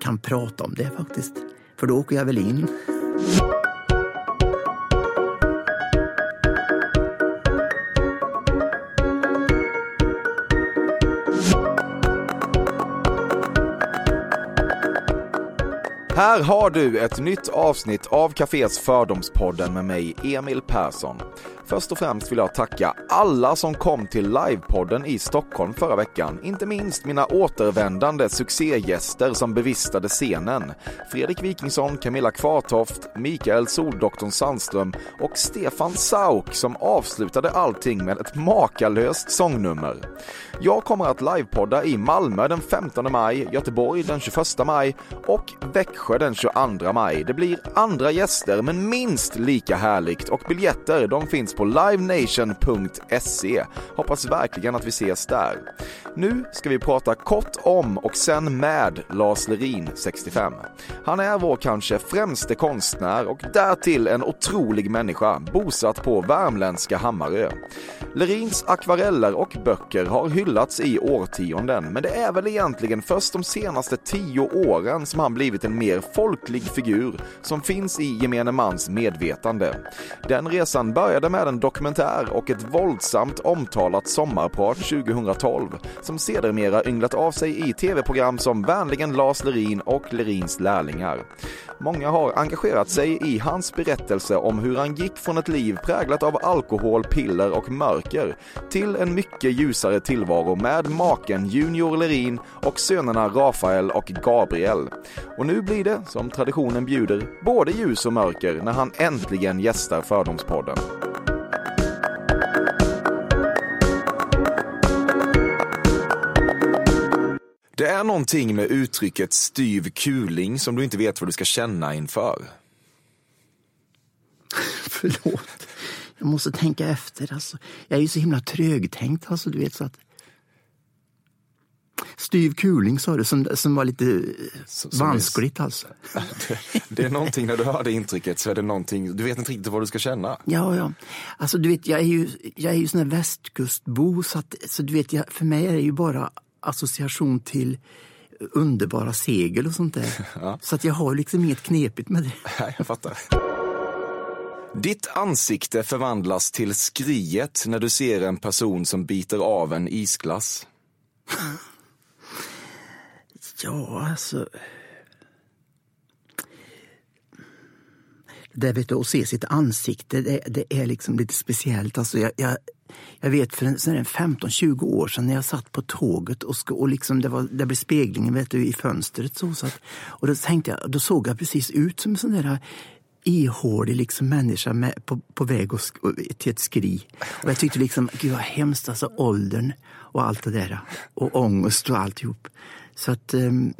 kan prata om det faktiskt. För då åker jag väl in. Här har du ett nytt avsnitt av Cafés Fördomspodden med mig, Emil Persson. Först och främst vill jag tacka alla som kom till livepodden i Stockholm förra veckan. Inte minst mina återvändande succégäster som bevistade scenen. Fredrik Wikingsson, Camilla Kvartoft, Mikael Soldoktorn Sandström och Stefan Sauk som avslutade allting med ett makalöst sångnummer. Jag kommer att livepodda i Malmö den 15 maj, Göteborg den 21 maj och Växjö den 22 maj. Det blir andra gäster men minst lika härligt och biljetter de finns på livenation.se. Hoppas verkligen att vi ses där. Nu ska vi prata kort om och sen med Lars Lerin, 65. Han är vår kanske främste konstnär och därtill en otrolig människa, bosatt på värmländska Hammarö. Lerins akvareller och böcker har hyllats i årtionden, men det är väl egentligen först de senaste tio åren som han blivit en mer folklig figur som finns i gemene mans medvetande. Den resan började med en dokumentär och ett våldsamt omtalat sommarprat 2012 som sedermera ynglat av sig i tv-program som Vänligen Lars Lerin och Lerins lärlingar. Många har engagerat sig i hans berättelse om hur han gick från ett liv präglat av alkohol, piller och mörker till en mycket ljusare tillvaro med maken Junior Lerin och sönerna Rafael och Gabriel. Och nu blir det, som traditionen bjuder, både ljus och mörker när han äntligen gästar Fördomspodden. Det är någonting med uttrycket styv kuling som du inte vet vad du ska känna inför. Förlåt. Jag måste tänka efter. Alltså. Jag är ju så himla trögtänkt. Alltså, du vet, så att... Styv kuling sa du, som, som var lite som vanskligt alltså. Det, det, är någonting, när du hör det intrycket så är det någonting, du vet inte riktigt vad du ska känna. Ja, ja. Alltså du vet, jag är ju, jag är ju sån här västkustbo så att, så du vet, jag, för mig är det ju bara association till underbara segel och sånt där. Ja. Så att jag har liksom inget knepigt med det. Nej, jag fattar. Ditt ansikte förvandlas till skriet när du ser en person som biter av en isglass ja, alltså... Det vet du, att se sitt ansikte, det, det är liksom lite speciellt. Alltså jag, jag jag vet för 15-20 år sedan när jag satt på tåget och, ska, och liksom det, var, det blev speglingen vet du, i fönstret. Så, så att, och då, tänkte jag, då såg jag precis ut som en sån där ihålig liksom människa med, på, på väg och, och, till ett skri. Och jag tyckte liksom, gud vad hemskt, alltså åldern och allt det där. Och ångest och alltihop. Så att, ehm,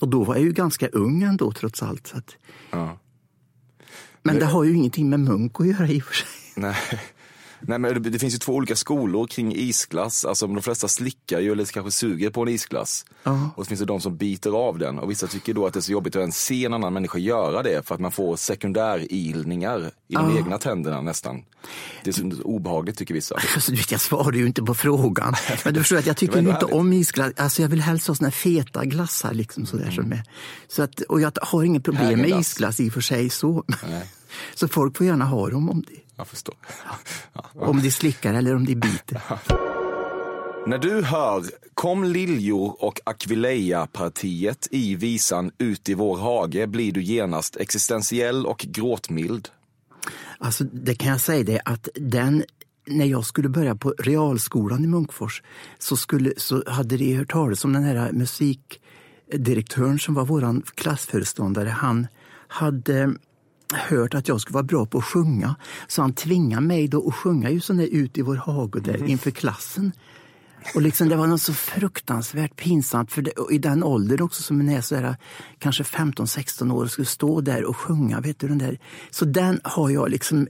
och då var jag ju ganska ung ändå trots allt. Så att, ja. Men det har ju ingenting med munk att göra i och för sig. Nej. Nej, men det, finns ju två olika skolor kring isglass. Alltså de flesta slickar ju eller kanske suger på en isglass. Uh. Och så finns det de som biter av den. Och vissa tycker då att det är så jobbigt att ens se en annan människa göra det för att man får sekundärilningar i de uh. egna tänderna nästan. Det är så obehagligt tycker vissa. Alltså, jag svarar ju inte på frågan. Men du förstår att jag tycker inte härligt. om isglass. Alltså, jag vill helst ha såna feta glassar liksom sådär mm. som är. Så att, och jag har inget problem med isglass i och för sig så. Så folk får gärna ha dem om det. Jag förstår. Ja. Om de slickar eller om de biter. När du hör Kom liljor och Aquileia-partiet i visan Ut i vår hage blir du genast existentiell och gråtmild. Alltså, det kan jag säga det att den när jag skulle börja på realskolan i Munkfors så, skulle, så hade de hört talas om den här musik direktören som var vår klassföreståndare, han hade hört att jag skulle vara bra på att sjunga. Så han tvingade mig då att sjunga ju sån där ut i vår hage där inför klassen. Och liksom, det var något så fruktansvärt pinsamt. För det, i den åldern också som är så här, kanske 15-16 år och skulle stå där och sjunga. Vet du, den där. Så den har jag liksom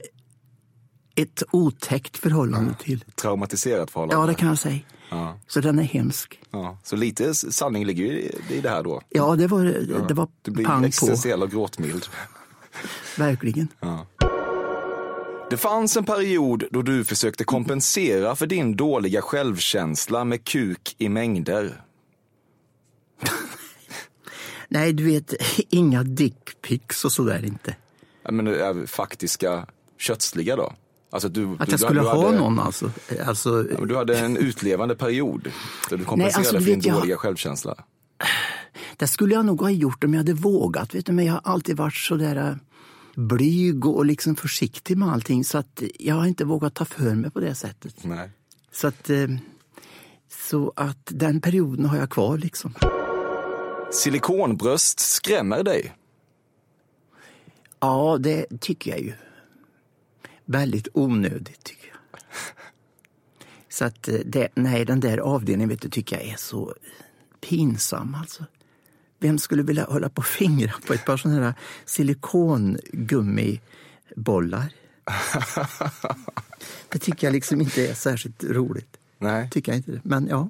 ett otäckt förhållande till. Traumatiserat förhållande. Ja, det kan jag säga. Ja. Så den är hemsk. Ja. Så lite sanning ligger i- det här då. Ja, det var, det var Du blir pang på. existentiell och gråtmild. Verkligen. Det fanns en period då du försökte kompensera för din dåliga självkänsla med kuk i mängder. Nej, du vet, inga dickpics och sådär inte. Ja, Men är faktiska kötsliga då? Alltså du, Att du, jag skulle du ha hade, någon alltså. alltså Ja, Du hade en utlevande period där du kompenserade alltså, du för din vet, jag- dåliga självkänsla. Det skulle jag nog ha gjort om jag hade vågat. Vet du, men jag har alltid varit så där äh, blyg och liksom försiktig med allting. Så att jag har inte vågat ta för mig på det sättet. Nej. Så att, eh, så att den perioden har jag kvar liksom. Silikonbröst skrämmer dig. Ja, det tycker jag ju. Väldigt onödigt tycker jag. Så att eh, det, nej, den där avdelningen vet du, tycker jag är så pinsam alltså. Vem skulle vilja hålla på och fingra på ett par sådana här silikongummibollar? Det tycker jag liksom inte är särskilt roligt. Nej. Tycker jag inte det. Men ja,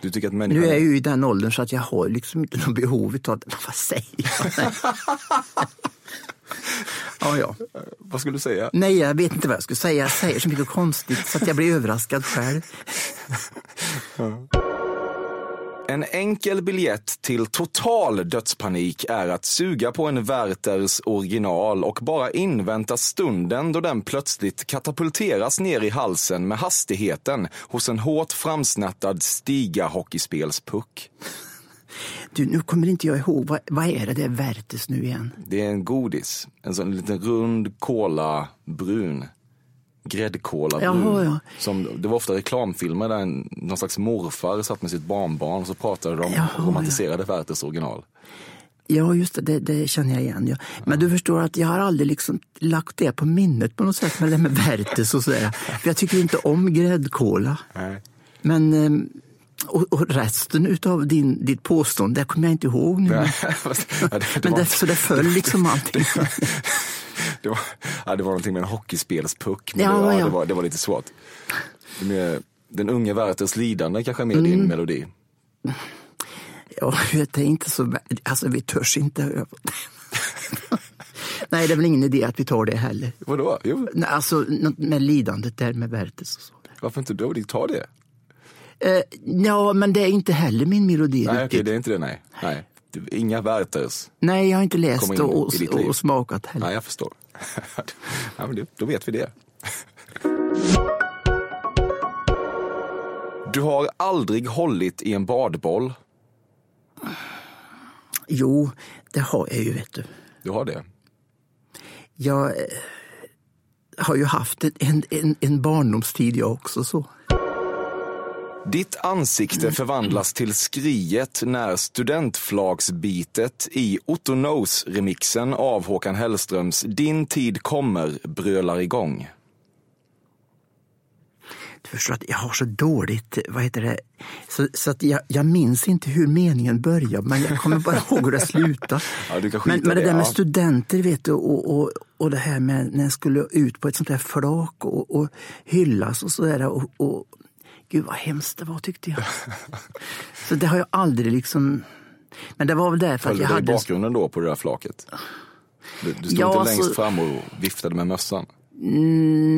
Du tycker att människan... nu är jag ju i den åldern så att jag har liksom inte något behov av det. Vad säger jag? Ja, ja. Vad skulle du säga? Nej, jag vet inte vad jag skulle säga. Jag säger så mycket konstigt så att jag blir överraskad själv. En enkel biljett till total dödspanik är att suga på en Werthers original och bara invänta stunden då den plötsligt katapulteras ner i halsen med hastigheten hos en hårt framsnattad stiga hockeyspelspuck. Du, nu kommer inte jag ihåg. Vad, vad är det där Werthers nu igen? Det är en godis, en sån liten rund kola brun. Gräddkola. Jaha, ja. Som, det var ofta reklamfilmer där en, någon slags morfar satt med sitt barnbarn och så pratade de Jaha, och romantiserade Werthers original. Ja, just det, det, det känner jag igen. Ja. Men du förstår att jag har aldrig liksom lagt det på minnet på något sätt med det med Werthers och sådär. För jag tycker inte om gräddkola. Nej. Men, ehm, och, och resten av din, ditt påstående, det kommer jag inte ihåg nu. Men, Ja, det, det, men var, det, så det föll liksom allting. det, var, ja, det var någonting med en hockeyspelspuck. Men Ja, det, ja. Det, var, det var lite svårt. Det mer, den unge Werthers lidande kanske är mer Mm. din melodi. Ja, det är inte så... Alltså, vi törs inte. Nej, det är väl ingen idé att vi tar det heller. Vadå? Jo, Nej, Alltså, med lidandet där med Werthers och så. varför inte då? Ta det. Eh, ja, men det är inte heller min melodi Nej, okej, riktigt. det är inte det. Nej. nej. Inga Werthers. Nej, jag har inte läst in och, och, och smakat heller. Nej, jag förstår. ja, men då vet vi det. Du har aldrig hållit i en badboll. Jo, det har jag ju, vet du. Du har det? Jag eh, har ju haft en, en, en barndomstid jag också. så. Ditt ansikte förvandlas till skriet när studentflagsbitet i Otto Knows-remixen av Håkan Hellströms Din tid kommer brölar igång. Du förstår att jag har så dåligt, vad heter det, så, så att jag, jag minns inte hur meningen börjar, men jag kommer bara ihåg hur det slutade. Ja, men, men det, där med ja. studenter vet du, och, och, och det här med när jag skulle ut på ett sånt här flak och, och hyllas och sådär. Och, och, gud vad hemskt det var tyckte jag. så det har jag aldrig liksom... Men det var väl därför att Följde jag du i hade... bakgrunden då på det där flaket? Du, du stod Ja, inte alltså- längst fram och viftade med mössan?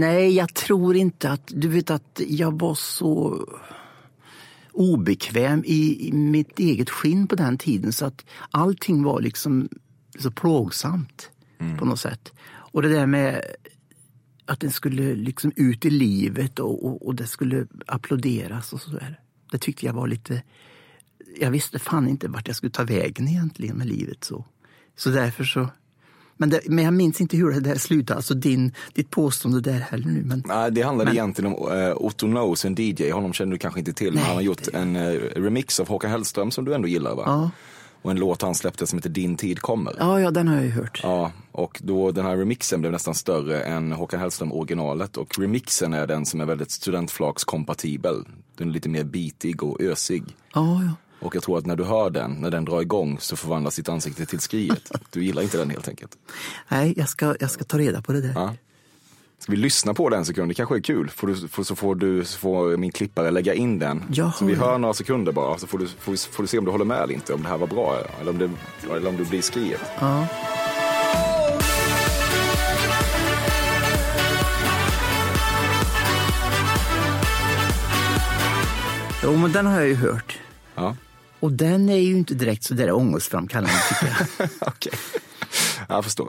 Nej, jag tror inte att... Du vet att jag var så obekväm i, i mitt eget skinn på den tiden så att allting var liksom så plågsamt på något sätt. Och det där med att den skulle liksom ut i livet och, och, och det skulle applåderas och sådär. Det tyckte jag var lite... Jag visste fan inte vart jag skulle ta vägen egentligen med livet. Så, så därför så... Men, det, men jag minns inte hur det där slutade, alltså din, ditt påstående där heller nu. Men, Nej, det handlade Men- egentligen om uh, Otto Knows, en DJ. Honom känner du kanske inte till, men Nej, han har gjort det- en eh, remix av Håkan Hellström som du ändå gillar va? ja. Och en låt han släppte som heter Din tid kommer. Ja, ja, den har jag ju hört. Ja, och då den här remixen blev nästan större än Håkan Hellström originalet och remixen är den som är väldigt studentflakskompatibel. Den är lite mer bitig och ösig. Ja, ja. Och jag tror att när du hör den, när den drar igång så förvandlas ditt ansikte till skriet. Du gillar inte den helt enkelt. Nej, jag ska, jag ska ta reda på det där. Ja. Ska vi lyssna på den en sekund? Det kanske är kul. Får du, får, så får, du, så får min klippare lägga in den. Jaha. Så vi hör några sekunder bara, så får du, får, får du se om du håller med eller inte. Om det här var bra eller om det, eller om det blir skriet. Ja. Jo, men den har jag ju hört. Ja, Och den är ju inte direkt så där ångestframkallande tycker jag. okej. Jag förstår.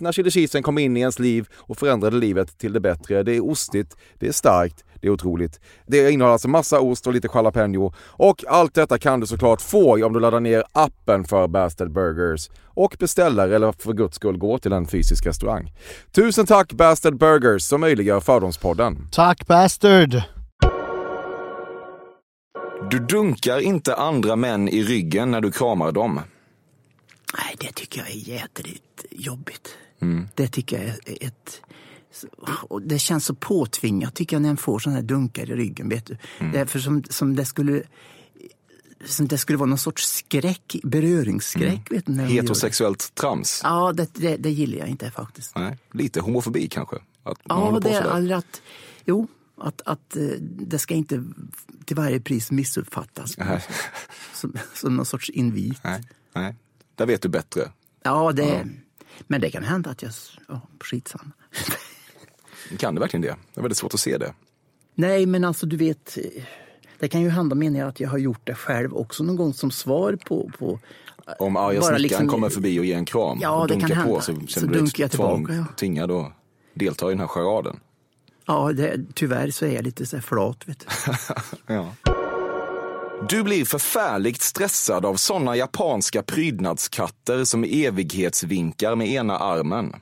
när chili cheesen kom in i ens liv och förändrade livet till det bättre. Det är ostigt, det är starkt, det är otroligt. Det innehåller alltså massa ost och lite jalapeno och allt detta kan du såklart få om du laddar ner appen för Bastard Burgers och beställer eller för guds skull går till en fysisk restaurang. Tusen tack Bastard Burgers som möjliggör Fördomspodden. Tack Bastard! Du dunkar inte andra män i ryggen när du kramar dem. Nej, det tycker jag är jädrigt jobbigt. Mm. Det tycker jag är ett... Och det känns så påtvingat tycker jag när en får sådana här dunkar i ryggen. Vet du. Mm. Därför som, som det skulle... Som det skulle vara någon sorts skräck, beröringsskräck. Vet du, gör det. Heterosexuellt trams. Ja, det, det, det gillar jag inte faktiskt. Nej, lite homofobi kanske. Att Ja, det är att... Jo, att, att eh, det ska inte till varje pris missuppfattas Nej. som, som någon sorts invit. Nej, nej. Där vet du bättre. Ja, det, men det kan hända att jag... Ja, skitsamma. Kan det verkligen det? Det är väldigt svårt att se det. Nej, men alltså du vet, eh, det kan ju hända menar jag att jag har gjort det själv också någon gång som svar på... på Om arga snickaren liksom- kommer förbi och ger en kram Ja, och det kan dunkar på hända. så Så känner du dunkar jag dig tvång, tillbaka, ja. tvingad att delta i den här charaden. ja, det, tyvärr så är jag lite så här flat. Vet du. Ja. Du blir förfärligt stressad av såna japanska prydnadskatter som evighetsvinkar med ena armen.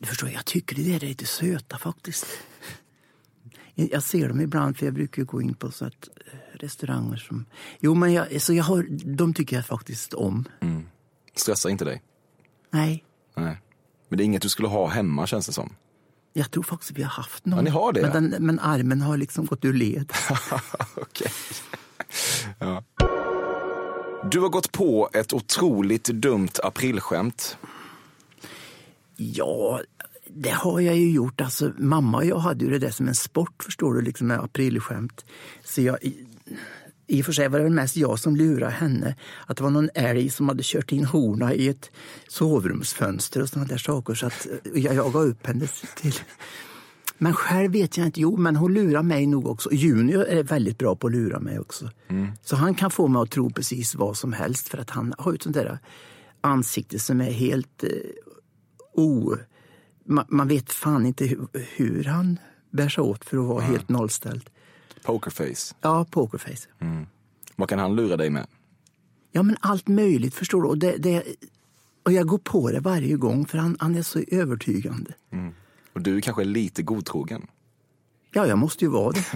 Du förstår, jag tycker det där är lite söta faktiskt. Jag ser dem ibland, för jag brukar gå in på så att, eh, restauranger som... Jo, men jag, så jag har, de tycker jag faktiskt om. Stressar inte dig? Nej, Nej. Men det är inget du skulle ha hemma känns det som. jag tror faktiskt vi har haft någon. Ja, ni har Men, den, men armen har liksom gått ur led. Okej. Ja. Du har gått på ett otroligt dumt aprilskämt. Ja, det har jag ju gjort. Alltså, mamma och jag hade ju det där som en sport, förstår du, liksom med aprilskämt. Så jag, i, och för sig var det väl mest jag som lurade henne. Att det var någon älg som hade kört in horna i ett sovrumsfönster och sådana där saker. Så att eh, jag jagade upp henne till... Men själv vet jag inte. Jo, men hon lurar mig nog också. Junior är väldigt bra på att lura mig också. Så han kan få mig att tro precis vad som helst för att han har ju ett sånt där ansikte som är helt eh, o... Man, man vet fan inte hur, hur han bär sig åt för att vara helt nollställd. Pokerface. Ja, pokerface. Vad kan han lura dig med? Ja, men allt möjligt förstår du. Och, det, det, och jag går på det varje gång för han, han är så övertygande. Och du kanske är lite godtrogen. Ja, jag måste ju vara det.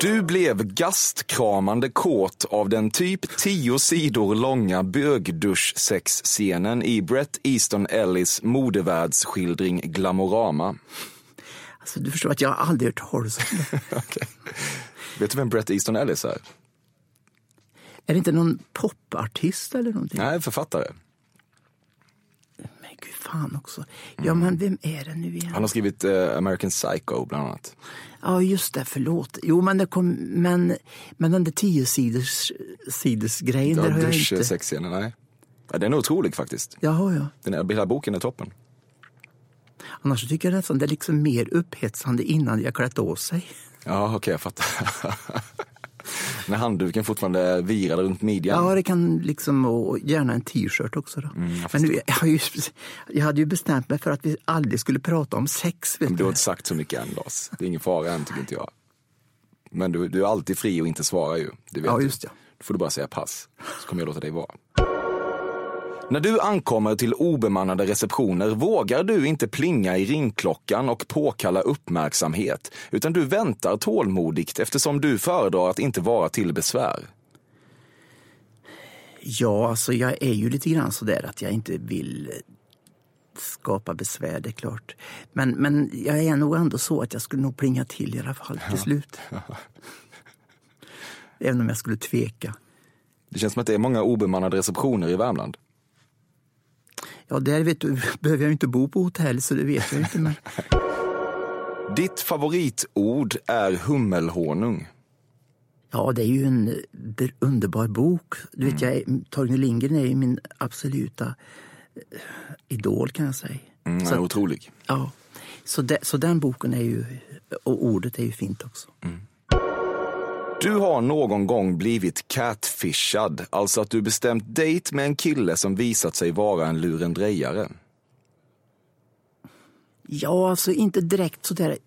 Du blev gastkramande kåt av den typ tio sidor långa bögdusch-sexscenen i Brett Easton Ellis modevärldsskildring Glamorama. Alltså, du förstår att jag aldrig hört talas om det. Vet du vem Brett Easton Ellis är? Är det inte någon popartist eller någonting? Nej, författare. Gud, fan också. Ja, men vem är det nu igen? Han har skrivit eh, American Psycho bland annat. Ja, just det, förlåt. Jo, men, det kom, men, men den där tio sidors, sidors grejen, Ja, där har jag inte... Dusch-sexscenen, nej. Ja, den är otrolig faktiskt. Jaha, ja. Den här, hela boken är toppen. Annars tycker jag nästan det är liksom mer upphetsande innan jag klätt av sig. Ja, okej, jag fattar. När handduken fortfarande virade runt midjan. Ja, det kan liksom, och gärna en t-shirt också. Då. Mm, jag men nu, jag, har ju, jag hade ju bestämt mig för att vi aldrig skulle prata om sex. Vet Men du har inte sagt så mycket än Lars. Det är ingen fara än tycker inte jag. Men du, du är alltid fri och inte svara ju. Det vet Ja, just det. Då får du bara säga pass, så kommer jag låta dig vara. När du ankommer till obemannade receptioner vågar du inte plinga i ringklockan och påkalla uppmärksamhet, utan du väntar tålmodigt eftersom du föredrar att inte vara till besvär. Ja, alltså jag är ju lite grann sådär att jag inte vill eh, skapa besvär, det är klart. Men, men jag är nog ändå så att jag skulle nog plinga till i alla fall till slut. Även om jag skulle tveka. Det känns som att det är många obemannade receptioner i Värmland. Ja, där vet du, behöver jag inte bo på hotell så det vet jag inte. Men... Ditt favoritord är hummelhonung. Ja, det är ju en underbar bok. Du vet, jag, är- Torgny Lindgren är ju min absoluta eh, idol kan jag säga. Mm, Så att- otrolig. Ja, så, de, så den boken är ju, och ordet är ju fint också. Du har någon gång blivit catfishad, alltså att du bestämt dejt med en kille som visat sig vara en lurendrejare. Ja, alltså inte direkt sådär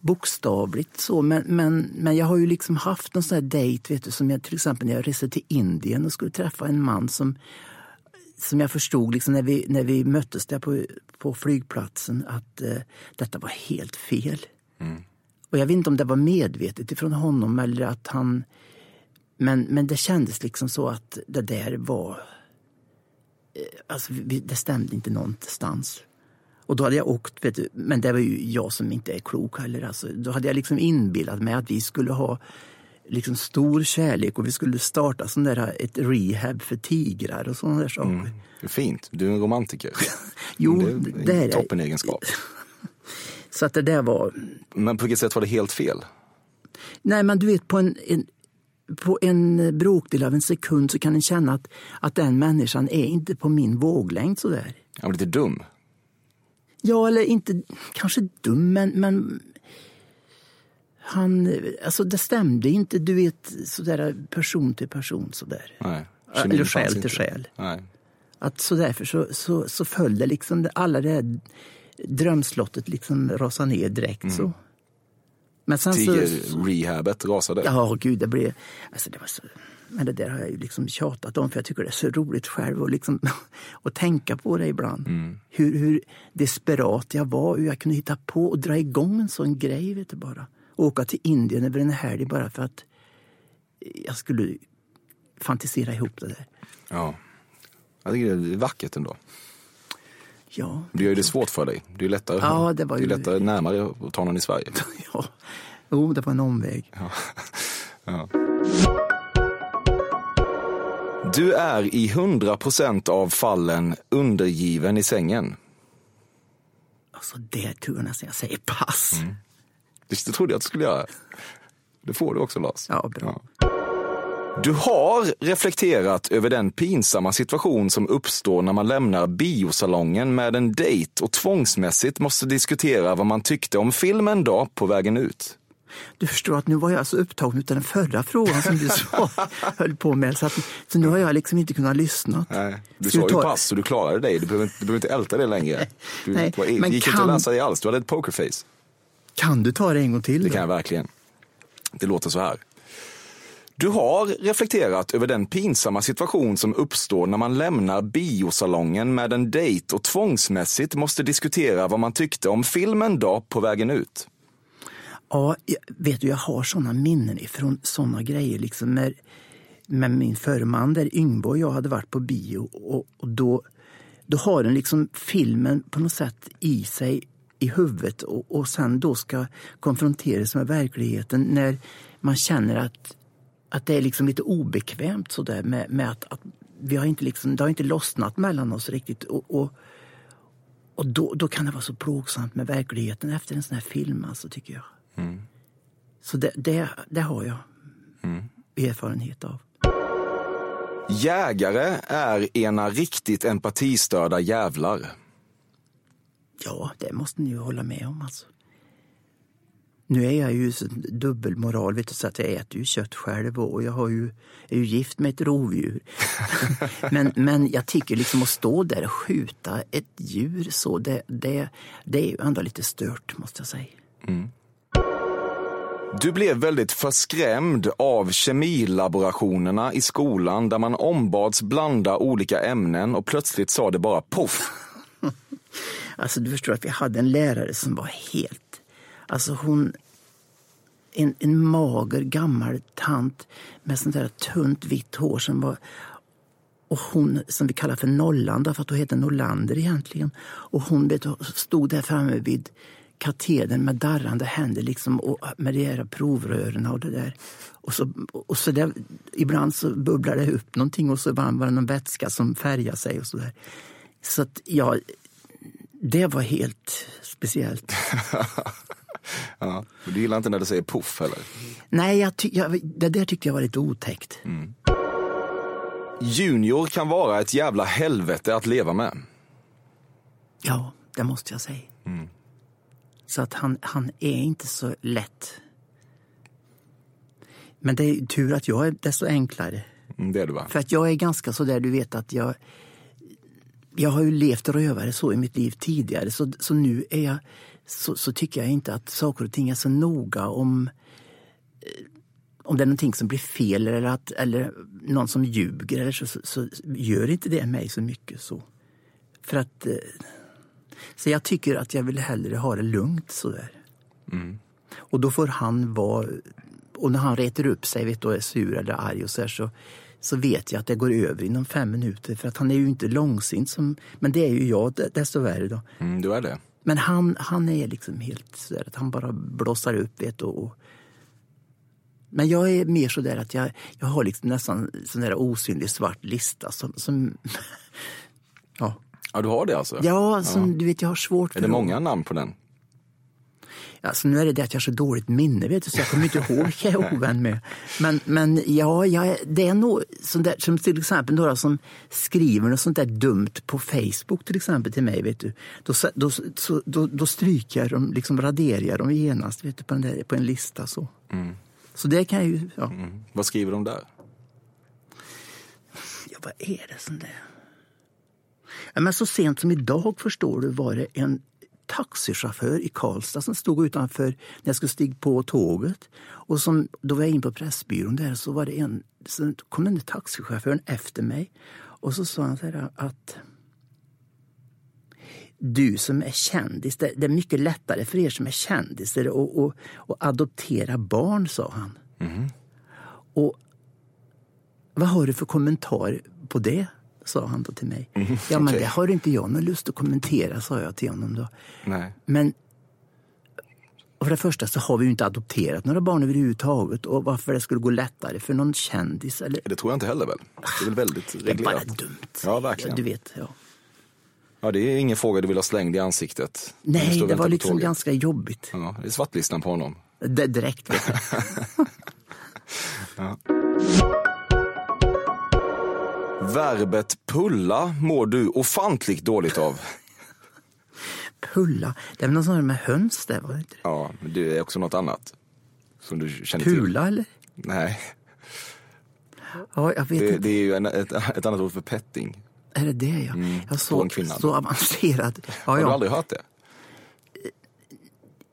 bokstavligt så, men, men, men jag har ju liksom haft en sån här dejt, vet du, som jag till exempel när jag reste till Indien och skulle träffa en man som, som jag förstod liksom när, vi, när vi möttes där på, på flygplatsen att eh, detta var helt fel. Och jag vet inte om det var medvetet ifrån honom eller att han... Men, men det kändes liksom så att det där var... eh, Alltså, det stämde inte någonstans. Och då hade jag åkt, vet du, men det var ju jag som inte är klok heller. Alltså, då hade jag liksom inbillat mig att vi skulle ha liksom stor kärlek och vi skulle starta sån där, ett rehab för tigrar och sådana där saker. Är fint, du är en romantiker. Jo, det är det är en jag. Så att det där var... Men på vilket sätt var det helt fel? Nej, men du vet, på en, en, på en bråkdel av en sekund så kan en känna att, att den människan är inte på min våglängd sådär. Han var lite dum. Ja, eller inte kanske dum, men, men han, alltså det stämde inte, du vet, sådär person till person sådär. Nej, Eller själ till inte. själ. Nej. Att så därför så, så, så föll det liksom, alla det här drömslottet liksom rasade ner direkt så. Men sen. Tiger-rehabet rasade. Ja, gud, det blev... Alltså det var så, men det där har jag ju liksom tjatat om för jag tycker det är så roligt själv att liksom, att tänka på det ibland. Hur, hur desperat jag var, hur jag kunde hitta på och dra igång en sån grej. Vet du, bara. Åka till Indien över en helg bara för att jag skulle fantisera ihop det där. Ja. Jag tycker det är vackert ändå. Ja, Du gör ju det svårt för dig. Det är lättare, Ja, det var det är ju- lättare närmare att ta någon i Sverige. ja. Jo, det var en omväg. Ja. Du är i 100% av fallen undergiven i sängen. Alltså, det tror jag nästan jag säger pass. Det trodde jag att du skulle göra. Det får du också Lars. Ja, bra. Du har reflekterat över den pinsamma situation som uppstår när man lämnar biosalongen med en dejt och tvångsmässigt måste diskutera vad man tyckte om filmen då på vägen ut. Du förstår att nu var jag så upptagen av den förra frågan som du så höll på med. Så, att, så nu har jag liksom inte kunnat lyssna. Nej, du sa ju ta- pass så du klarade dig. Du behöver, inte- du behöver inte älta det längre. Du Nej, var, men gick inte kan- att läsa dig alls. Du hade ett pokerface. Kan du ta det en gång till? Det då? kan jag verkligen. Det låter så här. Du har reflekterat över den pinsamma situation som uppstår när man lämnar biosalongen med en dejt och tvångsmässigt måste diskutera vad man tyckte om filmen då på vägen ut. Ja, jag, vet du, jag har såna minnen ifrån såna grejer. Liksom med, med min förre man där, Yngbo och jag hade varit på bio. Och, och då, då har den liksom filmen på något sätt i sig i huvudet och, och sen då ska konfronteras med verkligheten när man känner att, att det är liksom lite obekvämt sådär med, med att, att vi har inte liksom, det har inte lossnat mellan oss riktigt. Och, och, och då, då kan det vara så plågsamt med verkligheten efter en sån här film, alltså, tycker jag. Så det, det, det har jag erfarenhet av. Jägare är ena riktigt empatistörda jävlar. Ja, det måste ni ju hålla med om. Alltså. Nu är jag ju dubbelmoral, vet du, så att jag äter ju kött själv och jag har ju, är ju gift med ett rovdjur. men, men jag tycker liksom att stå där och skjuta ett djur så, det, det, det är ju ändå lite stört måste jag säga. Du blev väldigt förskrämd av kemilaborationerna i skolan där man ombads blanda olika ämnen och plötsligt sa det bara poff. Alltså du förstår att vi hade en lärare som var helt... Alltså hon... En, en mager gammal tant med sånt där tunt vitt hår som var... Och hon som vi kallar för Nollan, för att hon heter Norlander egentligen. Och hon vet, stod där framme vid katedern med darrande händer liksom, och med de här provrören och det där. Och så, och så där, ibland så bubblar det upp någonting och så var det någon vätska som färgar sig och så där. Så att, ja, det var helt speciellt. Ja, du gillar inte när det säger poff heller? Nej, jag jag, det där tyckte jag var lite otäckt. Junior kan vara ett jävla helvete att leva med. Ja, det måste jag säga. Så att han, han är inte så lätt. Men det är tur att jag är desto enklare. Mm, Det är du va? För att jag är ganska så där, du vet att jag... Jag har ju levt rövare så i mitt liv tidigare, så, så nu är jag, så, så tycker jag inte att saker och ting är så noga om eh, om det är någonting som blir fel eller, att, eller någon som ljuger eller så, så, så gör inte det mig så mycket. så. För att... eh, Så jag tycker att jag vill hellre ha det lugnt sådär. Och då får han vara... Och när han retar upp sig vet du, och är sur eller arg och så, här, så, så vet jag att det går över inom fem minuter. För att han är ju inte långsint, som, men det är ju jag desto värre. Då. Mm, du är det. Men han, han är liksom helt sådär att han bara blossar upp. Vet du, och, men jag är mer sådär att jag, jag har liksom nästan sån där osynlig svart lista som... som ja. Ja, du har det alltså? Ja, som, du vet jag har svårt för Är det många namn på den? Alltså, nu är det det att jag har så dåligt minne, vet du, så jag kommer inte ihåg vilka jag är ovän med. Men, men ja, jag, är- det är nog sånt där, som till exempel några som skriver något sånt där dumt på Facebook till exempel till mig. Vet du. Då, då, så, då, då stryker jag dem, liksom raderar dem genast vet du, på, där, på en lista. Så, så det kan jag ju... Ja. Mm. Vad skriver de där? Ja, vad är det som det ja, men Så sent som idag förstår du var det en taxichaufför i Karlstad som stod utanför när jag skulle stiga på tåget. Och som, då var jag in på Pressbyrån där så var det en, så kom den där taxichauffören efter mig och så sa han så här att du som är kändis, det, det är mycket lättare för er som är kändisar att och, och adoptera barn, sa han. Och vad har du för kommentar på det? Sa han då till mig. ja, men Mm, okej. det har inte jag någon lust att kommentera, sa jag till honom då. Nej. Men för det första så har vi ju inte adopterat några barn överhuvudtaget och varför det skulle gå lättare för någon kändis eller... Det tror jag inte heller väl? Det är väl väldigt Det är bara reglerat? dumt. Ja, verkligen. Du vet, ja. Ja, det är ingen fråga du vill ha slängd i ansiktet. Nej, det var liksom tåget. ganska jobbigt. Ja, det är svartlistan på honom. Det, direkt. Du. Verbet pulla mår du ofantligt dåligt av. Pulla. Det är väl någon sån här med höns där, var det inte? Ja, men det är också något annat. Som du känner till. Pula eller? Nej, Ja, jag vet det, inte. det är ju en, ett, ett annat ord för petting. Är det det ja? jag på så, en kvinna. så avancerad. Ja, Har du ja. aldrig hört det?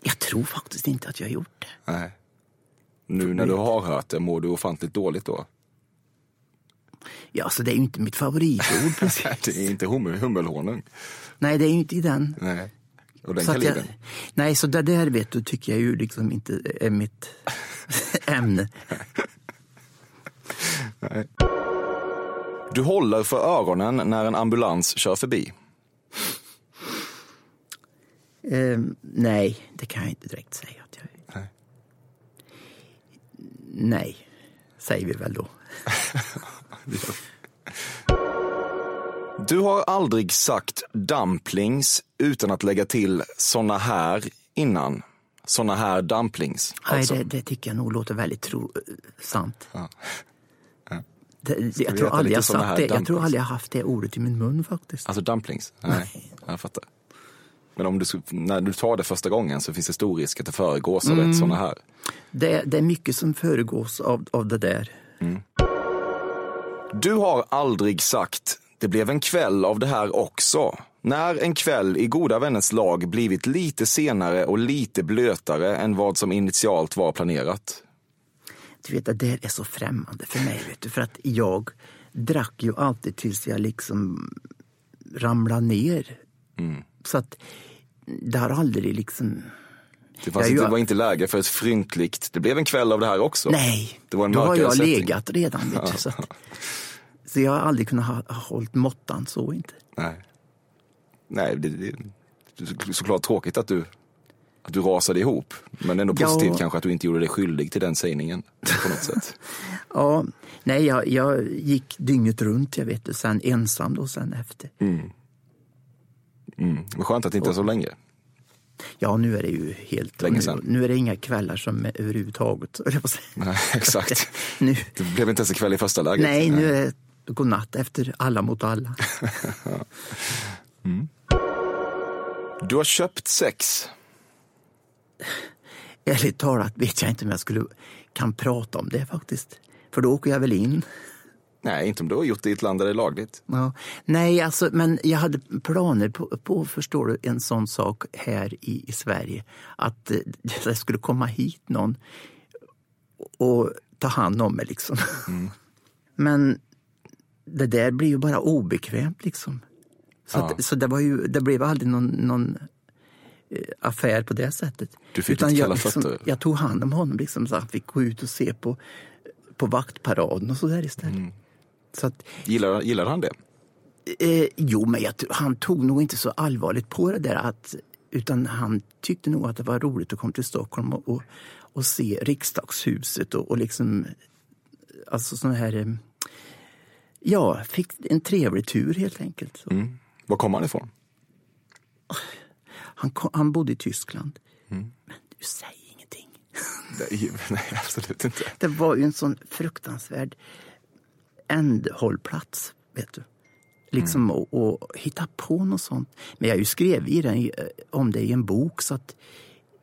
Jag tror faktiskt inte att jag har gjort det. Nej. Nu när du har hört det, mår du ofantligt dåligt då? Ja, alltså det är ju inte mitt favoritord precis. Det är inte hummel, hummelhonung. Nej, det är ju inte i den. Nej. Och den Så jag, nej, så det där vet du tycker jag ju liksom inte är mitt ämne. Du håller för öronen när en ambulans kör förbi. Ehm, nej, det kan jag inte direkt säga att jag Nej. Nej, säger vi väl då. Du har aldrig sagt dumplings utan att lägga till såna här innan. Såna här dumplings. Alltså. Nej, det, det tycker jag nog låter väldigt tro, sant. Ja. Det, jag, tror aldrig jag, sagt det. jag tror aldrig jag haft det ordet i min mun faktiskt. Alltså dumplings? Nej, jag fattar. Men om du, när du tar det första gången så finns det stor risk att det föregås av ett såna här. Det, det är mycket som föregås av, av det där. Du har aldrig sagt det blev en kväll av det här också. När en kväll i goda vänners lag blivit lite senare och lite blötare än vad som initialt var planerat. Du vet, det där är så främmande för mig. Vet du, för att jag drack ju alltid tills jag liksom ramlade ner. Så att det har aldrig liksom... Det, fanns inte, jag- det var inte läge för ett fryntligt, det blev en kväll av det här också. Nej, Det var en då har jag setting. legat redan. Vet du, så, att, så jag har aldrig kunnat ha, ha hållit måttan så inte. Nej, Nej det, det, är såklart tråkigt att du, att du rasade ihop. Men ändå Ja. positivt kanske att du inte gjorde dig skyldig till den sägningen på något sätt. Ja, nej, jag, jag gick dygnet runt, jag vet det, sen ensam då sen efter. Mm. Men skönt att det inte är så länge. Ja, nu är det ju helt... Länge nu, sedan. nu är det inga kvällar som är överhuvudtaget. Nej, exakt. Nu, Det blev inte ens en kväll i första läget. nej, nu är det godnatt efter alla mot alla. Du har köpt sex. Ärligt talat vet jag inte om jag skulle kan prata om det faktiskt. För då åker jag väl in. Nej, inte om du har gjort det i ett land där det är lagligt. Ja. Nej, alltså, men jag hade planer på, på, förstår du, en sån sak här i, i Sverige. Att eh, det skulle komma hit någon och ta hand om mig liksom. Men det där blir ju bara obekvämt liksom. Så, Ja. att, så det, var ju, det blev aldrig någon, någon eh, affär på det sättet. Du fick Utan jag, liksom, jag tog hand om honom liksom, så han fick gå ut och se på, på vaktparaden och så där istället. Mm. Så att, Gillar, gillar han det? Eh, jo, men jag, han tog nog inte så allvarligt på det där. Att, utan han tyckte nog att det var roligt att komma till Stockholm och, och, och se riksdagshuset och, och liksom... Alltså sån här... Ja, fick en trevlig tur helt enkelt. Mm. Var kommer han ifrån? Han, kom, han bodde i Tyskland. Mm. Men du säger ingenting. Nej, nej, absolut inte. Det var ju en sån fruktansvärd ändhållplats, vet du. Liksom Mm. att och hitta på något sånt. Men jag har ju skrivit i den, eh, om det i en bok så att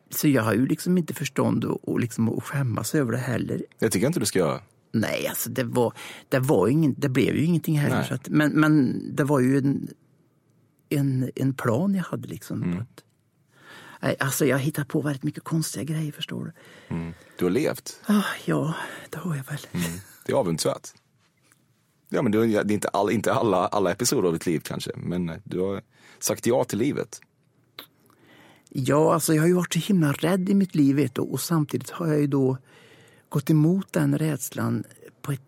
så jag har ju liksom inte förstånd att och liksom att skämmas över det heller. Det tycker jag inte du ska göra. Nej, alltså det var, det var ingen, det blev ju ingenting heller. Så att, men, men det var ju en, en, en plan jag hade liksom. Mm. Att, alltså jag hittar på väldigt mycket konstiga grejer, förstår du. Du har levt. Ah, ja, det har jag väl. Det är avundsvärt. Ja, men du, det är inte, all, inte alla, alla episoder av ditt liv kanske, men du har sagt ja till livet. Ja, alltså jag har ju varit så himla rädd i mitt liv vet du, och samtidigt har jag ju då gått emot den rädslan på ett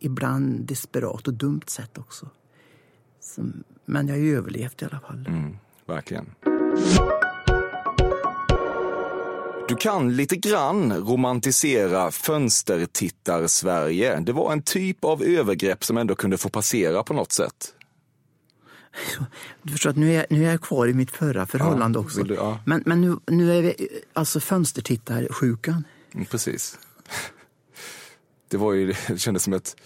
ibland desperat och dumt sätt också. Som, men jag har ju överlevt i alla fall. Mm, verkligen. Du kan lite grann romantisera fönstertittar-Sverige. Det var en typ av övergrepp som ändå kunde få passera på något sätt. Du förstår att nu är, jag, nu är jag kvar i mitt förra förhållande Ja, också. du- ja. Men, men nu, nu är vi alltså fönstertittarsjukan. Mm, precis. Det var ju, det kändes som ett,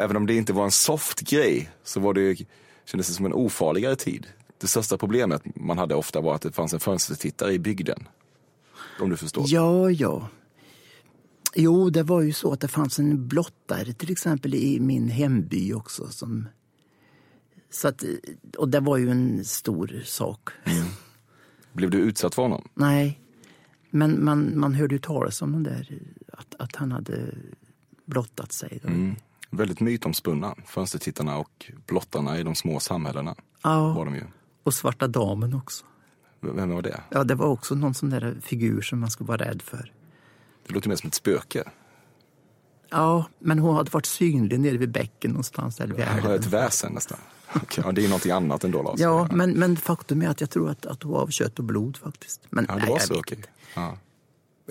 även om det inte var en soft grej, så var det, ju- kändes det som en ofarligare tid. Det största problemet man hade ofta var att det fanns en fönstertittare i bygden. Om du förstår. Ja, ja. Jo, det var ju så att det fanns en blottare till exempel i min hemby också. Som, så att, och det var ju en stor sak. Blev du utsatt för honom? Nej, men man, man hörde ju talas om den där, att, att han hade blottat sig. Mm. Väldigt mytomspunna, fönstertittarna och blottarna i de små samhällena. Ja, Var de ju. och Svarta damen också. Vem var det? Ja, det var också någon sån där figur som man skulle vara rädd för. Det låter mer som ett spöke. Ja, men hon hade varit synlig nere vid bäcken någonstans. Eller vid älven. ett väsen nästan. Okej, ja, det är någonting annat ändå Lars. Ja, men, men faktum är att jag tror att, att hon var av kött och blod faktiskt. Men Ja, det nej, var så, okej. inte. Ja.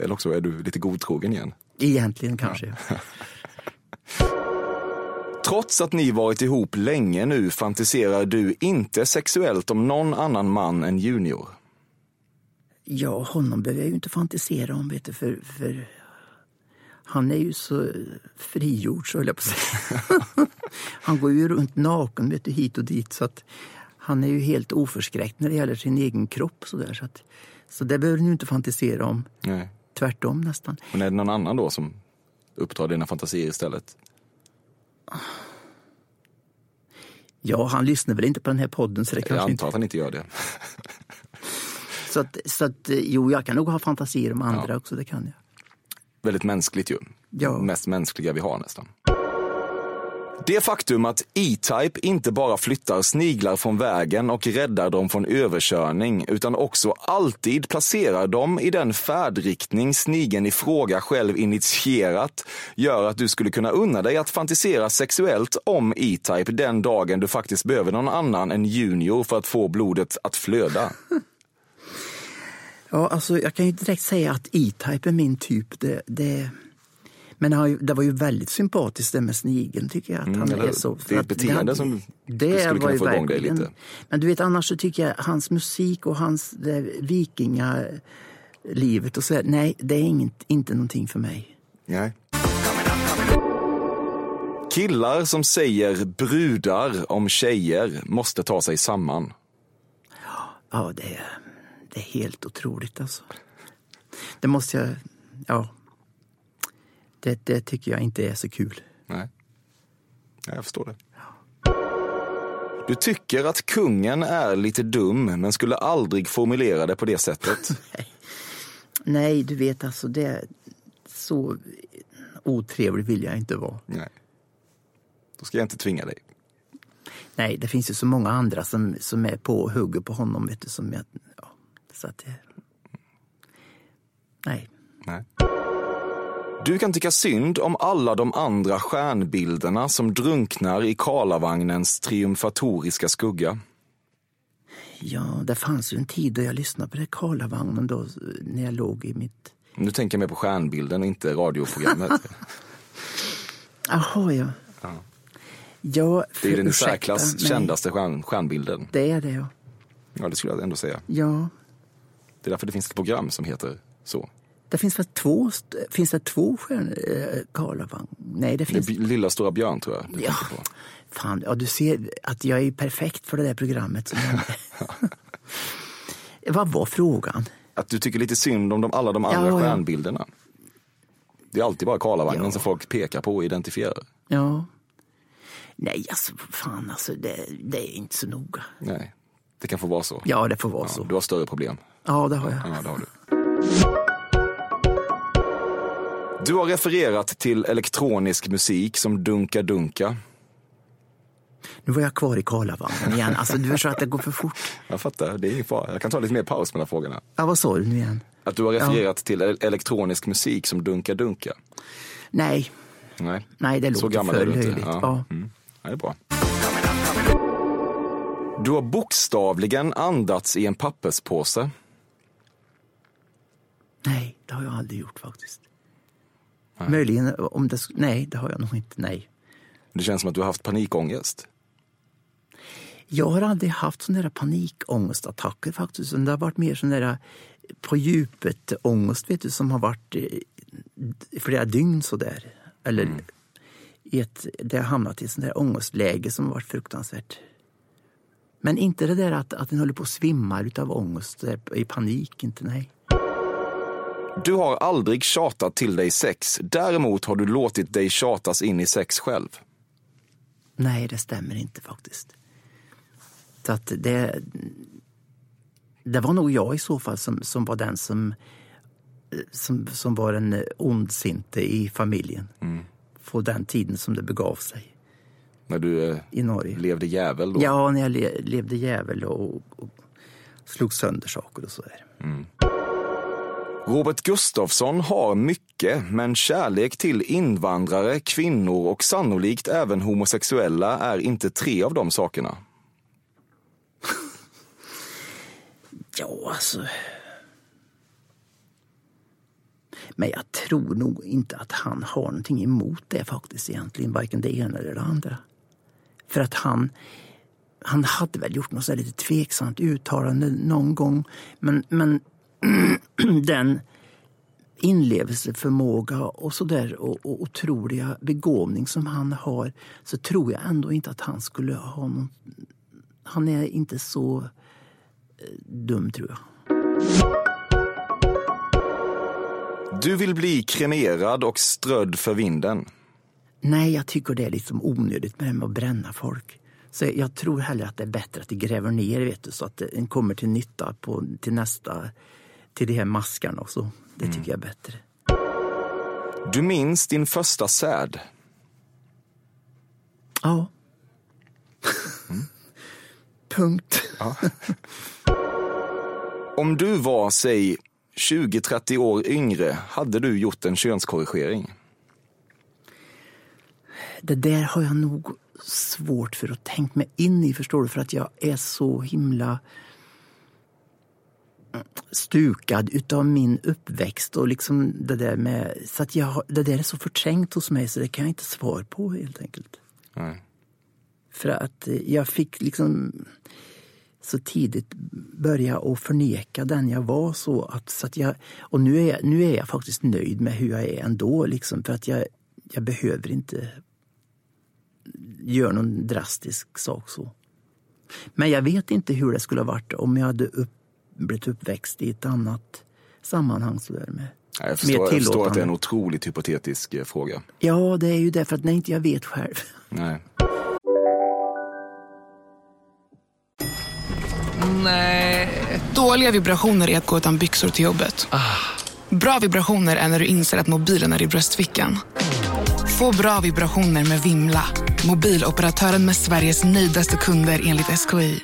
Eller också är du lite godtrogen igen. Egentligen kanske. Trots att ni varit ihop länge nu fantiserar du inte sexuellt om någon annan man än Junior. Ja, honom behöver jag ju inte fantisera om, vet du, för, för han är ju så frigjord, så höll jag på att säga. han går ju runt naken vet du, hit och dit. Så att han är ju helt oförskräckt när det gäller sin egen kropp. Så, där, så, att, så det behöver ni inte fantisera om. Nej. Tvärtom nästan. Men är det någon annan då som upptar dina fantasier istället? Ja, han lyssnar väl inte på den här podden så det Jag antar inte... att han inte gör det. Så att, så att, eh, jo, jag kan nog ha fantasier om andra också, det kan jag. Väldigt mänskligt ju. Ja. Mest mänskliga vi har nästan. Det faktum att E-Type inte bara flyttar sniglar från vägen och räddar dem från överkörning, utan också alltid placerar dem i den färdriktning snigeln i fråga själv initierat, gör att du skulle kunna unna dig att fantisera sexuellt om E-Type den dagen du faktiskt behöver någon annan än Junior för att få blodet att flöda. Ja, alltså, jag kan ju direkt säga att E-Type är min typ. Det, det, men han, det var ju väldigt sympatiskt det med snigeln tycker jag. Att Mm, han är så, Det är ett beteende hade- som det skulle kunna få igång dig lite. Men du vet annars så tycker jag hans musik och hans det, vikingalivet och så nej det är inget, inte någonting för mig. Nej. Killar som säger brudar om tjejer måste ta sig samman. Ja, det är, det är helt otroligt alltså. Det måste jag, ja. Det, det tycker jag inte är så kul. Nej. Jag förstår det. Du tycker att kungen är lite dum, men skulle aldrig formulera det på det sättet. Nej, du vet alltså, det är så otrevlig vill jag inte vara. Nej. Då ska jag inte tvinga dig. Nej, det finns ju så många andra som, som är på och hugger på honom. Vet du, som jag, ja, så att det, nej. Nej. Du kan tycka synd om alla de andra stjärnbilderna som drunknar i Karlavagnens triumfatoriska skugga. Ja, det fanns ju en tid då jag lyssnade på det Karlavagnen då, när jag låg i mitt... Nu tänker jag mer på stjärnbilden inte radioprogrammet. Jaha, ja. Ja, Det är den i särklass kändaste stjärn, stjärnbilden. Det är det, ja. Ja, det skulle jag ändå säga. Ja, Det är därför det finns ett program som heter så. Det finns väl två, finns det två eh, Karlavagn? Nej, det Det finns... är Lilla Stora Björn tror jag du Ja, fan, ja, du ser att jag är perfekt för det där programmet. Vad var frågan? Att du tycker lite synd om de, alla de andra Ja, ja. stjärnbilderna. Det är alltid bara Karlavagnen Ja. som folk pekar på och identifierar. Ja. Nej, alltså fan alltså, det, det är inte så noga. Nej, det kan få vara så. Ja, det får vara Ja, så. du har större problem. Ja, det har jag. Ja, det har du. Du har refererat till elektronisk musik som Dunka Dunka. Nu var jag kvar i Karlavagnen igen. Alltså, du förstår att det går för fort. Jag fattar, det är ingen fara. Jag kan ta lite mer paus mellan frågorna. Ja, vad sa du nu igen? Att du har refererat till el- elektronisk musik som Dunka Dunka. Nej, Nej, nej det så låter gammal för löjligt. Ja. Ja. Mm. Ja, det är bra. Du har bokstavligen andats i en papperspåse. Nej, det har jag aldrig gjort faktiskt. Möjligen om det... Nej, det har jag nog inte. Nej. Det känns som att du har haft panikångest. Jag har aldrig haft sådana där panikångestattacker faktiskt. Det har varit mer sån där på djupet ångest vet du, som har varit eh, i flera dygn sådär. Eller i ett, det har hamnat i ett sånt där ångestläge som har varit fruktansvärt. Men inte det där att, att den håller på att svimma utav ångest, där i panik, inte nej. Du har aldrig tjatat till dig sex. Däremot har du låtit dig tjatas in i sex själv. Nej, det stämmer inte faktiskt. Så att det, det var nog jag i så fall som, som var den som, som, som var den ondsinte i familjen. På den tiden som det begav sig När du eh, i Norge. levde jävel då. Ja, när jag le, levde jävel och, och slog sönder saker och så där. Robert Gustafsson har mycket, men kärlek till invandrare, kvinnor och sannolikt även homosexuella är inte tre av de sakerna. Ja, alltså. Men jag tror nog inte att han har någonting emot det faktiskt egentligen, varken det ena eller det andra. För att han, han hade väl gjort något så lite tveksamt uttalande någon gång. Men, men den inlevelseförmåga och sådär och, och otroliga begåvning som han har så tror jag ändå inte att han skulle ha någon... Han är inte så eh, dum, tror jag. Du vill bli kremerad och strödd för vinden. Nej, jag tycker det är liksom onödigt med det med att bränna folk. Så jag tror hellre att det är bättre att de gräver ner vet du, så att den kommer till nytta på, till nästa, till de här maskarna och så. Det tycker jag är bättre. Du minns din första säd. Ja. Punkt. Om du var, säg, 20-30 år yngre, hade du gjort en könskorrigering? Det där har jag nog svårt för att tänka mig in i, förstår du? För att jag är så himla stukad utav min uppväxt och liksom det där med... Så att jag, det där är så förträngt hos mig så det kan jag inte svara på helt enkelt. Nej. För att eh, jag fick liksom så tidigt börja att förneka den jag var. så att, så att jag, Och nu är, jag, nu är jag faktiskt nöjd med hur jag är ändå. Liksom, för att jag, jag behöver inte göra någon drastisk sak så. Men jag vet inte hur det skulle ha varit om jag hade upp, blivit uppväxt i ett annat sammanhang. Så där med. Nej, Jag förstår, jag förstår att det är en otroligt hypotetisk eh, fråga. Ja, det är ju det, för att när inte jag vet själv. Nej. Dåliga vibrationer är att gå utan byxor till jobbet. Bra vibrationer är när du inser att mobilen är i bröstfickan. Få bra vibrationer med Vimla. Mobiloperatören med Sveriges nöjdaste kunder enligt SKI.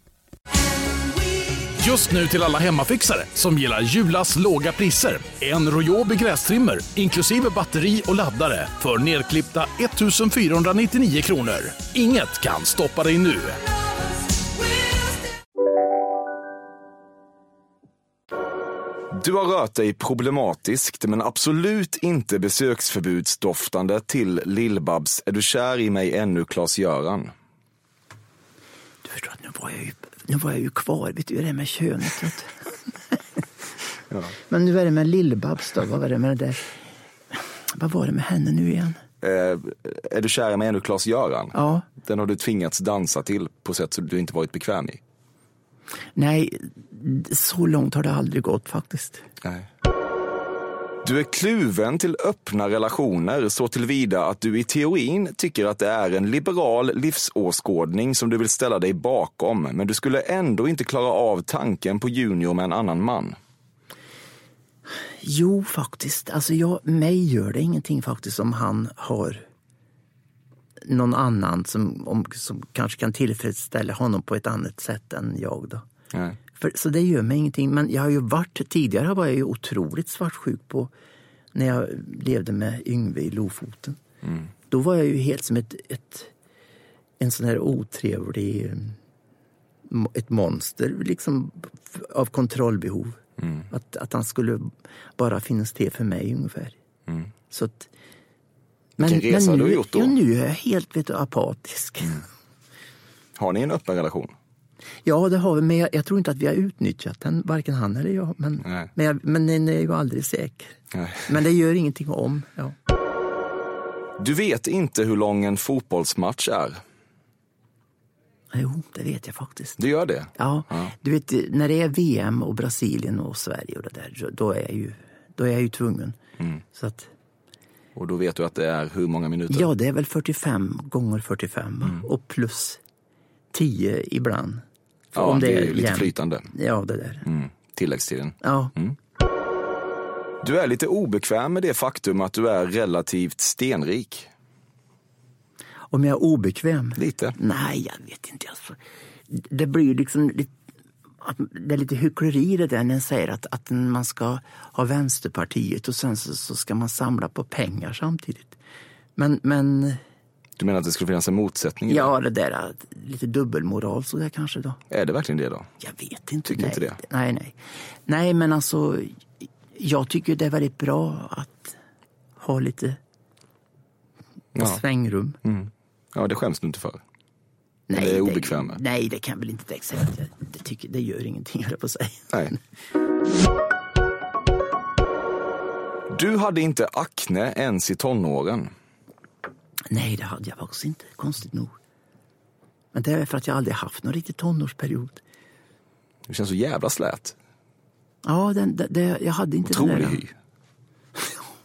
Just nu till alla hemmafixare som gillar Julas låga priser. En Royobi grästrimmer inklusive batteri och laddare för nedklippta 1 499 kronor. Inget kan stoppa dig nu. Du har rört dig problematiskt men absolut inte besöksförbudsdoftande till Lill-Babs Är du kär i mig ännu, Klas-Göran? Du förstår att nu var jag ju, nu var jag ju kvar, vet du, det med könet. du. Men nu är det med Lill-Babs då, vad var det med det där? Vad var det med henne nu igen? Eh, är du kär i mig ännu, Klas-Göran? Ja. Den har du tvingats dansa till på sätt som du inte varit bekväm i. Nej, så långt har det aldrig gått faktiskt. Nej. Du är kluven till öppna relationer så tillvida att du i teorin tycker att det är en liberal livsåskådning som du vill ställa dig bakom, men du skulle ändå inte klara av tanken på Junior med en annan man. Jo, faktiskt. Alltså, jag, mig gör det ingenting faktiskt om han har någon annan som, om, som kanske kan tillfredsställa honom på ett annat sätt än jag. Då. Nej. För, så det gör mig ingenting. Men jag har ju varit, tidigare var jag ju otroligt svartsjuk på när jag levde med Yngve i Lofoten. Då var jag ju helt som ett, ett en sån här otrevlig ett monster liksom av kontrollbehov. Att, att han skulle bara finnas till för mig ungefär. Så att, men, Vilken resa men du nu, har gjort då. Ja, nu är jag helt vet du, apatisk. Har ni en öppen relation? Ja, det har vi, men jag, jag tror inte att vi har utnyttjat den, varken han eller jag. Men, Nej. men, jag, men den är ju aldrig säker. Nej. Men det gör ingenting om. Ja. Du vet inte hur lång en fotbollsmatch är. Jo, det vet jag faktiskt. Du gör det? Ja, du vet, när det är VM och Brasilien och Sverige och det där, då är jag ju, då är jag ju tvungen. Mm. Så att, Och då vet du att det är hur många minuter? ja, det är väl 45 gånger 45 va? Mm. och plus 10 ibland. För ja om det är ju lite jämnt. flytande. Ja, det där. Mm. Tilläggstiden. Ja. Du är lite obekväm med det faktum att du är relativt stenrik. Om jag är obekväm? Lite. Nej, jag vet inte. Alltså. Det blir liksom lite, det är lite hyckleri det där när en säger att, att man ska ha Vänsterpartiet och sen så, så ska man samla på pengar samtidigt. Men, men Du menar att det skulle finnas en motsättning? ja, det där är lite dubbelmoral så där kanske då. det? Är det verkligen det då? Jag vet inte. Tycker nej, inte det? Nej, nej. Nej, men alltså jag tycker det är väldigt bra att ha lite Ja. svängrum. Mm. Ja, det skäms du inte för. Nej, det är obekväm med. Nej, det kan väl inte säga. Jag, det, tycker, det gör ingenting, höll på att säga. Nej. Du hade inte akne ens i tonåren. Nej, det hade jag faktiskt inte, konstigt nog. Men det är för att jag aldrig haft någon riktig tonårsperiod. Du känns så jävla slät. Ja, den, det, det, jag hade inte Otrolig det där. hy.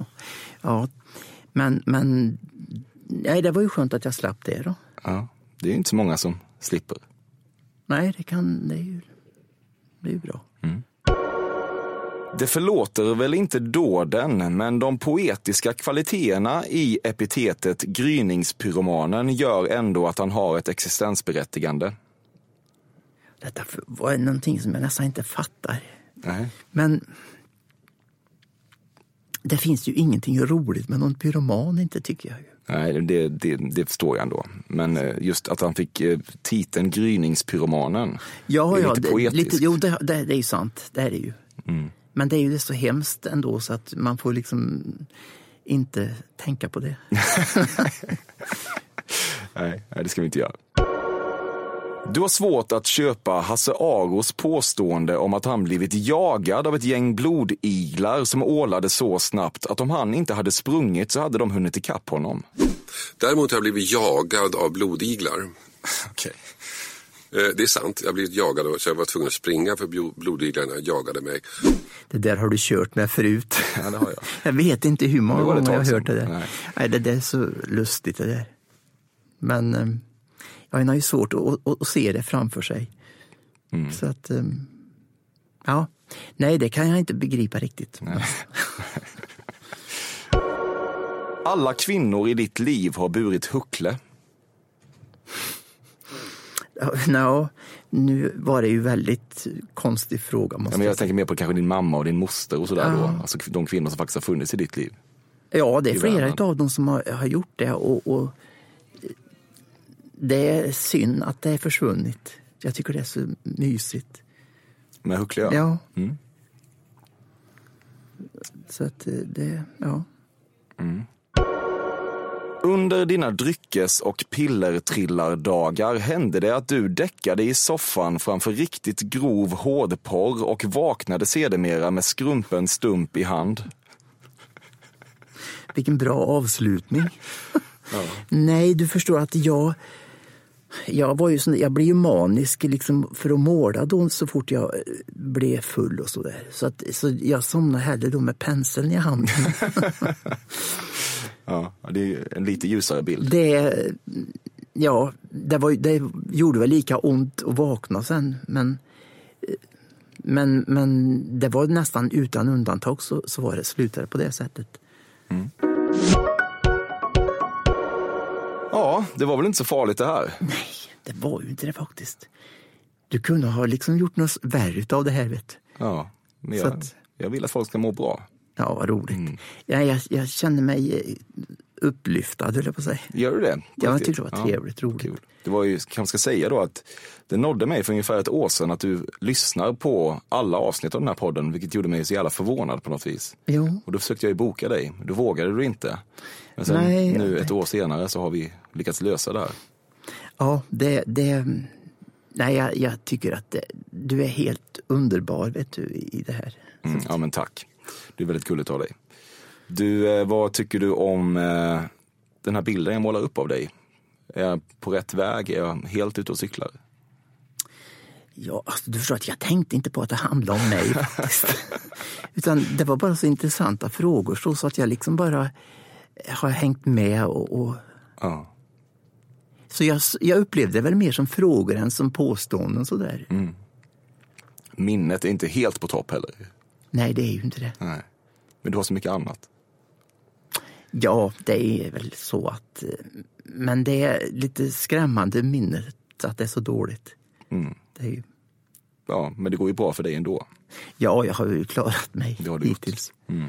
Ja, men, men nej, det var ju skönt att jag slapp det då. Ja, det är inte så många som slipper. Nej, det kan, det är ju, det är ju bra. Det förlåter väl inte dåden, men de poetiska kvaliteterna i epitetet gryningspyromanen gör ändå att han har ett existensberättigande. Detta var någonting som jag nästan inte fattar. Nej. Men det finns ju ingenting roligt med någon pyroman, inte tycker jag. Nej, det, det, det förstår jag ändå. Men eh, just att han fick eh, titeln Gryningspyromanen. Ja, det är ja, lite poetiskt. lite, jo, det, det, det är ju sant. Det är det ju. Mm. Men det är ju det så hemskt ändå så att man får liksom inte tänka på det. Nej, nej, det ska vi inte göra. Du har svårt att köpa Hasse Aros påstående om att han blivit jagad av ett gäng blodiglar som ålade så snabbt att om han inte hade sprungit så hade de hunnit ikapp honom. Däremot har jag blivit jagad av blodiglar. Okej. Eh, Det är sant, jag blivit jagad och så jag var tvungen att springa för blo- blodiglarna jagade mig. Det där har du kört med förut. Ja, det har jag. Jag vet inte hur många gånger jag har hört det där. Nej. Nej. det där är så lustigt det där. Men eh, ja, en har ju svårt att, att, att se det framför sig. Mm. Så att, eh, ja, nej det kan jag inte begripa riktigt. Alla kvinnor i ditt liv har burit huckle. Ja, nå, nu var det ju väldigt konstig fråga. Måste Ja, men jag tänker mer på kanske din mamma och din moster och sådär då. Ja. Alltså de kvinnor som faktiskt har funnits i ditt liv. Ja, det är flera av dem som har, har gjort det. Och, och det är synd att det är försvunnit. Jag tycker det är så mysigt. Med huckle ja. Mm. Så att eh, det, ja. Under dina dryckes och pillertrillardagar hände det att du däckade i soffan framför riktigt grov hårdporr och vaknade sedermera med skrumpen stump i hand. Vilken bra avslutning. Nej, du förstår att jag... Jag, var ju sån, jag blev ju manisk liksom för att måla då så fort jag eh, blev full och sådär. Så, att, så jag somnade hellre då med penseln i handen. Ja, det är en lite ljusare bild. Det, ja, det, var, det gjorde väl lika ont att vakna sen, men, men, men det var nästan utan undantag så, så var det, slutade på det sättet. Ja, det var väl inte så farligt det här. Det var ju inte det faktiskt. Du kunde ha liksom gjort något värre av det här. Vet. Ja, men jag, att- jag vill att folk ska må bra. Ja, vad roligt. Ja, jag, jag kände mig eh, upplyftad, höll jag på att säga. Gör du det? Ja, jag tyckte det var trevligt, roligt. Kul. Det var ju, kanske ska säga då att det nådde mig för ungefär ett år sedan att du lyssnar på alla avsnitt av den här podden, vilket gjorde mig så jävla förvånad på något vis. Jo. Och då försökte jag ju boka dig, då vågade du inte. Men sen Nej, nu ett år senare så har vi lyckats lösa det här. Ja, det... det nej, jag, jag tycker att det, du är helt underbar vet du, i det här. Mm, ja men tack. Det är väldigt gulligt av dig. Du, eh, vad tycker du om eh, den här bilden jag målar upp av dig? Är jag på rätt väg? Är jag helt ute och cyklar? Ja, alltså, du förstår att jag tänkte inte på att det handlade om mig. Utan det var bara så intressanta frågor så, så att jag liksom bara har hängt med och... och... Ja. Så jag, jag upplevde det väl mer som frågor än som påståenden sådär. Minnet är inte helt på topp heller. Nej, det är ju inte det. Nej. Men du har så mycket annat. Ja, det är väl så att... eh, Men det är lite skrämmande minnet att det är så dåligt. Mm. Det är ju, Ja, men det går ju bra för dig ändå. ja, jag har ju klarat mig Det har du gjort. hittills. Mm.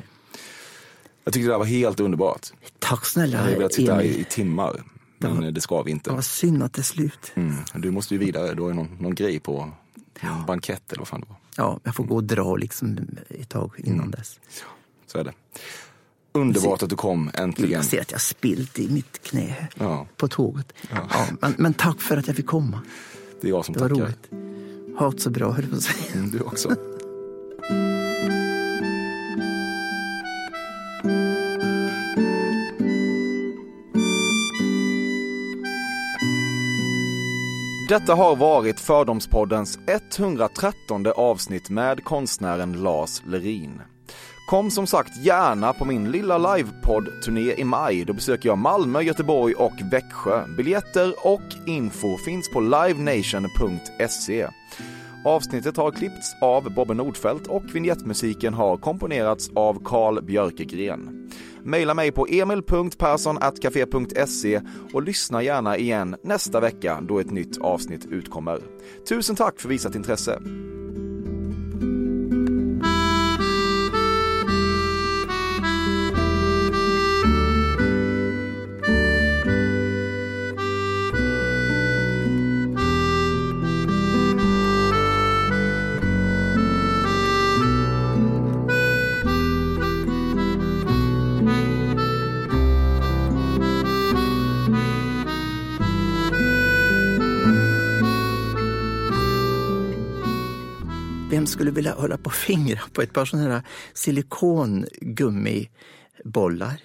Jag tyckte det här var helt underbart. Tack Jag snälla hade velat sitta Emil. i, timmar, men det ska vi Det inte. var synd att det är slut. Mm. Du måste ju vidare, du har ju någon, någon grej på en bankett eller vad fan det var. Ja, jag får gå och dra liksom ett tag innan Mm. dess. Så är det. Underbart att du kom äntligen. Jag ser att jag spilt i mitt knä Ja, på tåget. Ja. Ja, men, men tack för att jag fick komma. det är jag som Det var tackar. roligt. Ha det så bra, höll på att säga. Mm, du också. Detta har varit Fördomspoddens 113 avsnitt med konstnären Lars Lerin. Kom som sagt gärna på min lilla livepodd-turné i maj. Då besöker jag Malmö, Göteborg och Växjö. Biljetter och info finns på livenation.se. Avsnittet har klippts av Bobbe Nordfeldt och vignettmusiken har komponerats av Carl Björkegren. Maila mig på emil.perssonatcafe.se och lyssna gärna igen nästa vecka då ett nytt avsnitt utkommer. Tusen tack för visat intresse. Vem skulle vilja hålla på och fingra på ett par sådana här silikongummibollar?